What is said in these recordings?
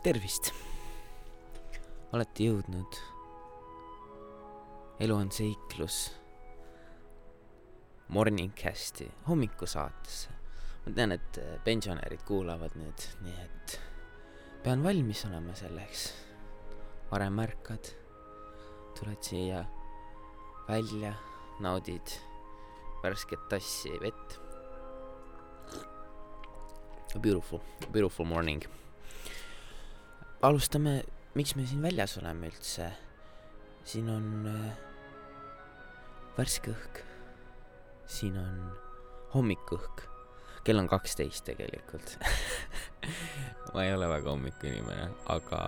tervist! olete jõudnud Elu on seiklus Morningcasti hommikusaatesse. ma tean, et pensionärid kuulavad nüüd, nii et pean valmis olema selleks. varem ärkad, tuled siia välja, naudid värsket tassi vett. Beautiful, beautiful morning alustame, miks me siin väljas oleme üldse. siin on äh, värske õhk. siin on hommikuõhk. kell on kaksteist tegelikult ma ei ole väga hommikuinimene, aga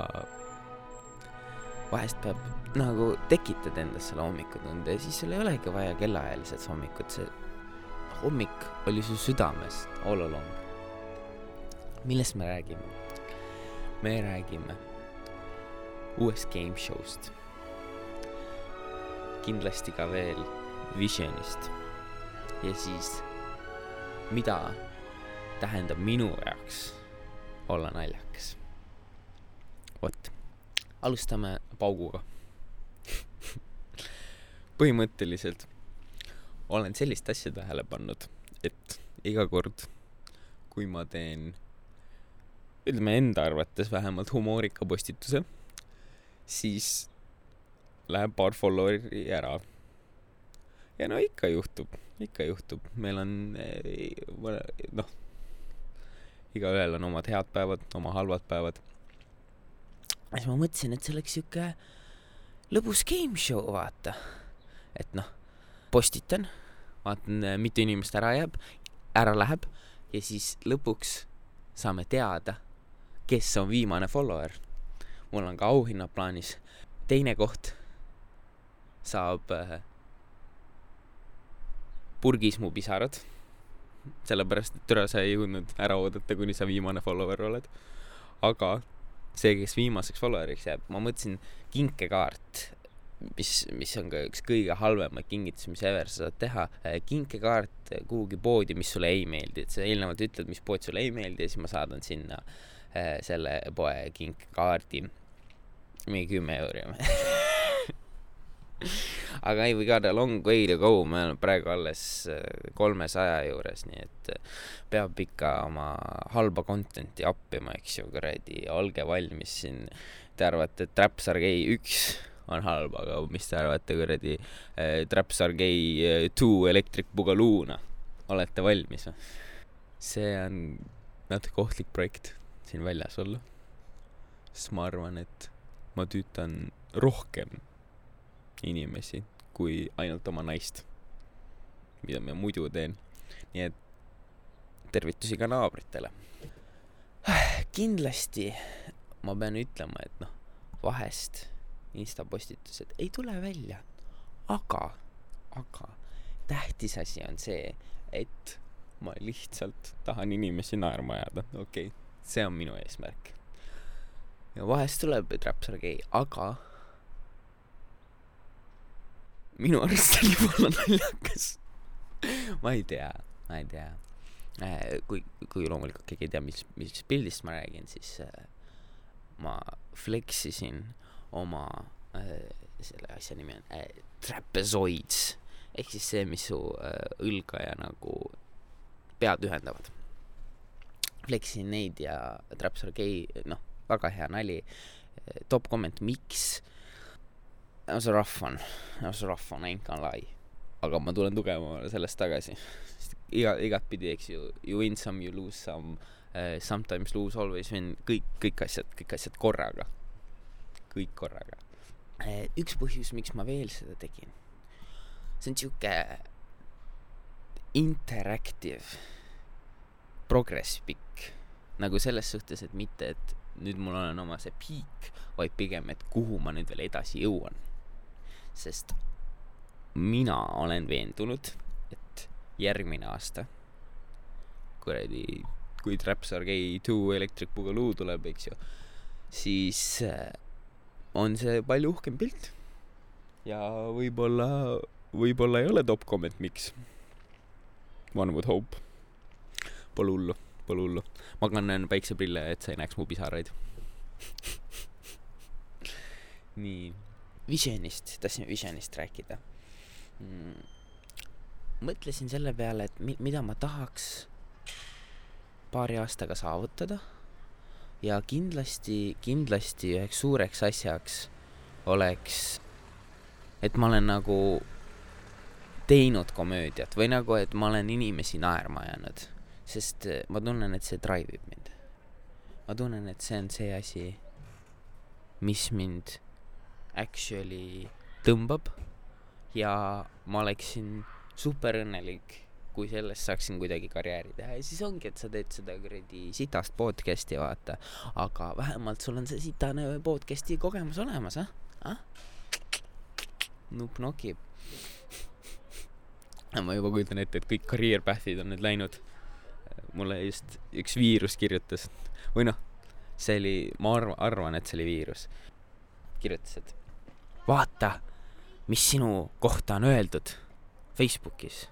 vahest peab nagu tekitad endas selle hommikutunde ja siis sul ei olegi vaja kellaajalised hommikut, see hommik oli su südames all along. millest me räägime? Me räägime uuest game show'st. kindlasti ka veel Visionist. ja siis, mida tähendab minu jaoks olla naljakas. vot, alustame pauguga põhimõtteliselt olen sellist asja tähele pannud, et iga kord, kui ma teen ütleme enda arvates vähemalt humoorika postituse, siis läheb paar follower'i ära. ja no ikka juhtub, ikka juhtub, meil on eh, noh, igaühel on omad head päevad, oma halvad päevad. siis ma mõtlesin, et see oleks sihuke lõbus game show, vaata. et noh, postitan, vaatan, mitu inimest ära jääb, ära läheb ja siis lõpuks saame teada kes on viimane follower. mul on ka auhinnad plaanis. teine koht saab äh, purgis mu pisarad. sellepärast, et türa, sa ei jõudnud ära oodata, kuni sa viimane follower oled. aga see, kes viimaseks follower'iks jääb, ma mõtlesin kinkekaart, mis, mis on ka üks kõige halvemaid kingitusi, mis ever sa saad teha. Äh, kinkekaart kuhugi poodi, mis sulle ei meeldi, et sa eelnevalt ütled, mis pood sulle ei meeldi ja siis ma saadan sinna äh, Äh, selle poe kinkkaardi, mingi kümme euri aga ei, we got a long way to go, me oleme praegu alles äh, kolmesaja juures, nii et äh, peab ikka oma halba content'i appima, eks ju, kuradi, olge valmis siin. Te arvate, et Trapsar Gay üks on halb, aga mis te arvate, kuradi äh, Trapsar Gay two Electric Boogaloo'na, olete valmis või? see on natuke ohtlik projekt siin väljas olla. sest ma arvan, et ma tüütan rohkem inimesi kui ainult oma naist, mida ma muidu teen. nii et tervitusi ka naabritele. kindlasti ma pean ütlema, et noh, vahest instapostitused ei tule välja, aga, aga tähtis asi on see, et ma lihtsalt tahan inimesi naerma ajada, okei okay see on minu eesmärk. ja vahest tuleb Trapsar gei, aga minu arust see võib olla naljakas ma ei tea, ma ei tea. Äh, kui, kui loomulikult keegi ei tea, mis, mis pildist ma räägin, siis äh, ma flex isin oma äh, selle asja nimi on äh, trapezoids ehk siis see, mis su äh, õlga ja nagu pead ühendavad Flexin neid ja Traps are gay, noh, väga hea nali. top comment, miks? no see rough on, no see rough on, gonna lie. aga ma tulen tugevamale sellest tagasi. iga, igatpidi, eks ju, you win some, you lose some uh,, sometimes lose, always win, kõik, kõik asjad, kõik asjad korraga. kõik korraga uh,. üks põhjus, miks ma veel seda tegin, see on sihuke interactive progress pikk. nagu selles suhtes, et mitte, et nüüd mul on oma see piik, vaid pigem, et kuhu ma nüüd veel edasi jõuan. sest mina olen veendunud, et järgmine aasta kuradi, kui Trapsar Gay two Electric Boogaloo tuleb, eks ju, siis äh, on see palju uhkem pilt. ja võib-olla, võib-olla ei ole top comment, miks. One would hope Pole hullu, pole hullu. ma kannan päikseprille, et sa ei näeks mu pisaraid. nii, Visionist, tahtsin Visionist rääkida. Mm.. mõtlesin selle peale, et mi-, mida ma tahaks paari aastaga saavutada. Ja kindlasti, kindlasti üheks suureks asjaks oleks, et ma olen nagu teinud komöödiat või nagu, et ma olen inimesi naerma ajanud, sest ma tunnen, et see drive ib mind. ma tunnen, et see on see asi, mis mind actually tõmbab ja ma oleksin super õnnelik, kui sellest saaksin kuidagi karjääri teha ja siis ongi, et sa teed seda kuradi sitast podcast'i vaata, aga vähemalt sul on see sitane podcast'i kogemus olemas, ah, ah? nupp nokib. ma juba kujutan ette, et kõik path'id on nüüd läinud. Mulle just üks viirus kirjutas või noh, see oli, ma arvan, arvan, et see oli viirus. kirjutas, et vaata, mis sinu kohta on öeldud Facebookis.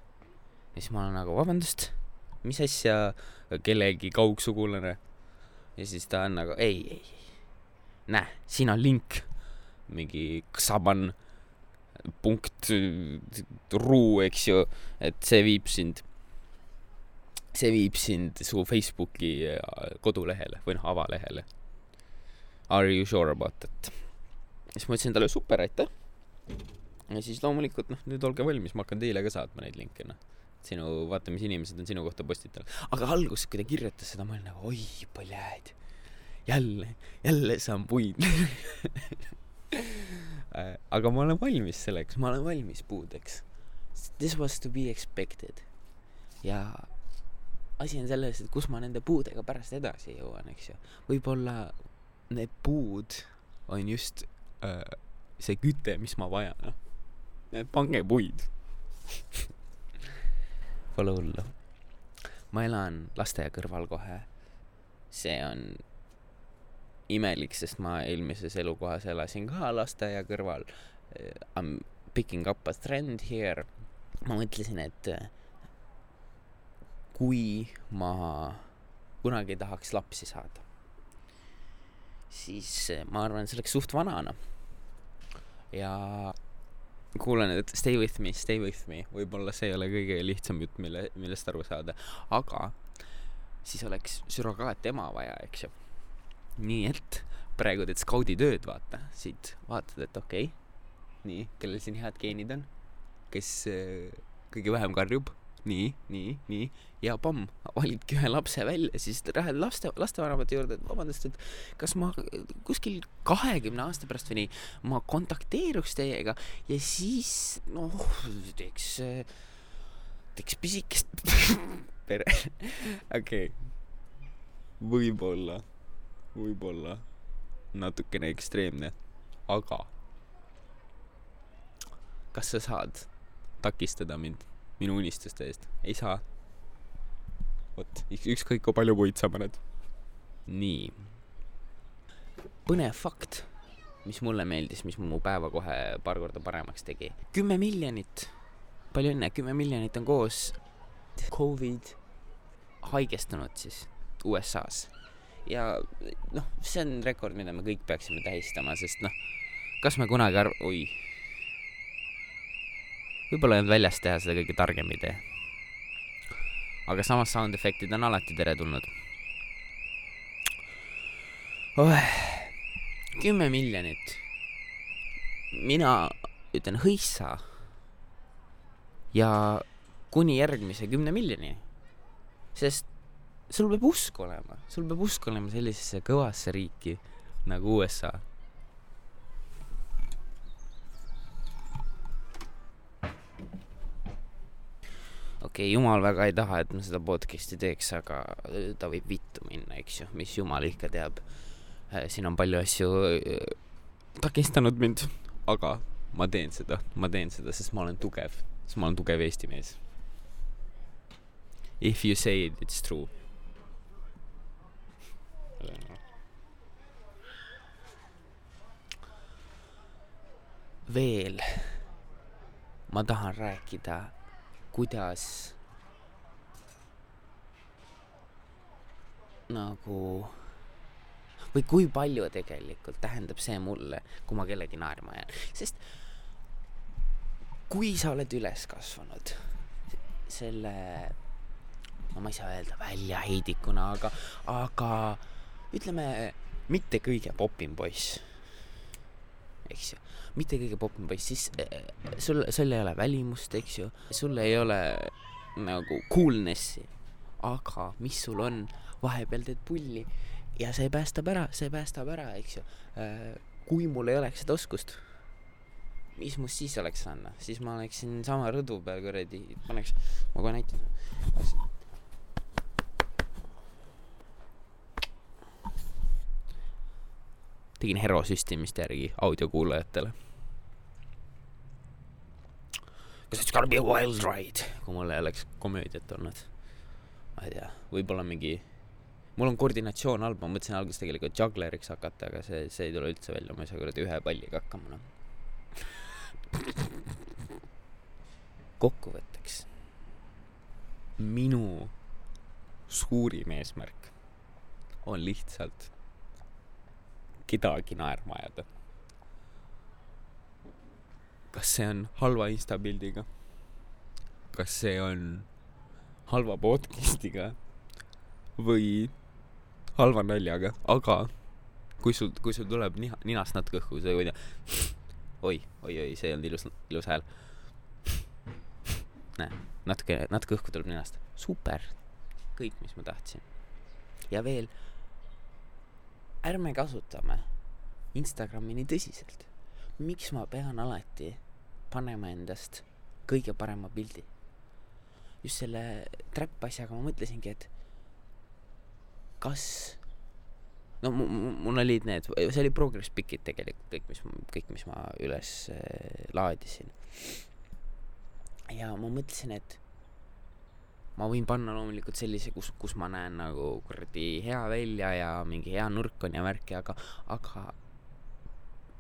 ja siis ma olen nagu, vabandust, mis asja, kellegi kaugsugulane. ja siis ta on nagu, ei, ei, ei, näe, siin on link, mingi Xaban punkt ru, eks ju, et see viib sind, see viib sind su Facebooki kodulehele või noh, avalehele. Are you sure about it? siis ma ütlesin talle super, aitäh. ja siis loomulikult noh, nüüd olge valmis, ma hakkan teile ka saatma neid linke, noh. sinu, vaata, mis inimesed on sinu kohta postitanud. aga alguses, kui ta kirjutas seda, ma olin nagu, oi, põljed. jälle, jälle saan puid aga ma olen valmis selleks, ma olen valmis puudeks. This was to be expected. ja asi on selles, et kus ma nende puudega pärast edasi jõuan, eks ju. võib-olla need puud on just äh, see küte, mis ma vajan, noh. pange puid Pole hullu. ma elan lasteaia kõrval kohe. see on imelik, sest ma eelmises elukohas elasin ka lasteaia kõrval. I m picking up a trend here. ma mõtlesin, et kui ma kunagi tahaks lapsi saada, siis ma arvan, see oleks suht vanana. Ja kuulen, et stay with me, stay with me, võib-olla see ei ole kõige lihtsam jutt, mille, millest aru saada, aga siis oleks surrogaatema vaja, eks ju. nii et praegu teed skauditööd, vaata, siit vaatad, et okei okay,, nii, kellel siin head geenid on, kes äh, kõige vähem karjub nii, nii, nii. Ja pomm, validki ühe lapse välja, siis lähed laste, lastevanemate juurde, et vabandust, et kas ma kuskil kahekümne aasta pärast või nii, ma kontakteeruks teiega ja siis noh, teeks, teeks pisikest pere, okei. Okay., võib-olla, võib-olla natukene ekstreemne, aga kas sa saad takistada mind minu unistuste eest. ei saa. vot, ükskõik kui palju puid sa paned. nii. põnev fakt, mis mulle meeldis, mis mu päeva kohe paar korda paremaks tegi. kümme miljonit, palju õnne, kümme miljonit on koos Covid haigestunud siis USA-s. ja noh, see on rekord, mida me kõik peaksime tähistama, sest noh, kas me kunagi arv-, oi võib-olla nüüd väljas teha seda kõige targem idee. aga samas sound efektid on alati teretulnud oh,. kümme miljonit. mina ütlen hõissa. ja kuni järgmise kümne miljoni. sest sul peab usk olema, sul peab usk olema sellisesse kõvasse riiki nagu USA okei okay,, jumal väga ei taha, et ma seda podcast'i teeks, aga ta võib vittu minna, eks ju, mis jumal ikka teab. Äh, siin on palju asju äh, takistanud mind, aga ma teen seda, ma teen seda, sest ma olen tugev, sest ma olen tugev Eesti mees. If you say it, it's true. veel ma tahan rääkida kuidas nagu või kui palju tegelikult tähendab see mulle, kui ma kellegi naerma jään, sest kui sa oled üles kasvanud selle, no ma ei saa öelda väljaheidikuna, aga, aga ütleme, mitte kõige popim poiss, eks ju, mitte kõige popim poiss, siis äh, sul, sul ei ole välimust, eks ju, sul ei ole nagu coolness'i, aga mis sul on, vahepeal teed pulli ja see päästab ära, see päästab ära, eks ju. kui mul ei oleks seda oskust, mis must siis oleks saanud, siis ma oleksin sama rõdu peal kuradi, paneks, ma kohe näitan. Tegin Hero süstimist järgi audiokuulajatele. Cause it's gonna be a wild ride, kui mul ei oleks komöödiat olnud. ma ei tea, võib-olla mingi mul on koordinatsioon halb, ma mõtlesin alguses tegelikult juggleriks hakata, aga see, see ei tule üldse välja, ma ei saa kuradi ühe palliga hakkama, noh. kokkuvõtteks. minu suurim eesmärk on lihtsalt kedagi naerma ajada. kas see on halva insta pildiga? kas see on halva podcast'iga? või halva naljaga, aga kui sul, kui sul tuleb niha, ninast natuke õhku, sa võid oi, oi, oi, see ei olnud ilus, ilus hääl. näe, natuke, natuke õhku tuleb ninast. super, kõik, mis ma tahtsin. ja veel, ärme kasutame Instagrami nii tõsiselt. miks ma pean alati panema endast kõige parema pildi? just selle trap asjaga ma mõtlesingi, et kas no mul olid need, see oli progress pikid tegelikult kõik, mis, kõik, mis ma üles äh, laadisin. ja ma mõtlesin, et ma võin panna loomulikult sellise, kus, kus ma näen nagu kuradi hea välja ja mingi hea nurk on ja värki, aga, aga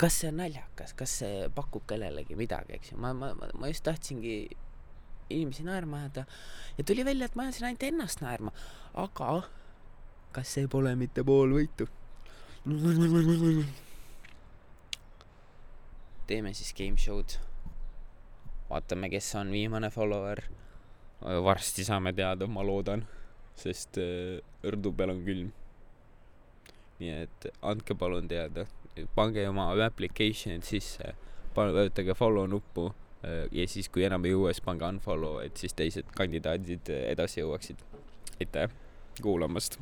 kas see on naljakas, kas see pakub kellelegi midagi, eks ju, ma, ma, ma just tahtsingi inimesi naerma ajada ja tuli välja, et ma ajasin ainult ennast naerma, aga kas see pole mitte pool võitu? teeme siis game show'd. vaatame, kes on viimane follower. Varsti saame teada, ma loodan, sest äh, õrdu peal on külm. nii et andke palun teada, pange oma application'id sisse, vajutage follow nuppu äh, ja siis, kui enam ei jõua, siis pange unfollow, et siis teised kandidaadid edasi jõuaksid. aitäh kuulamast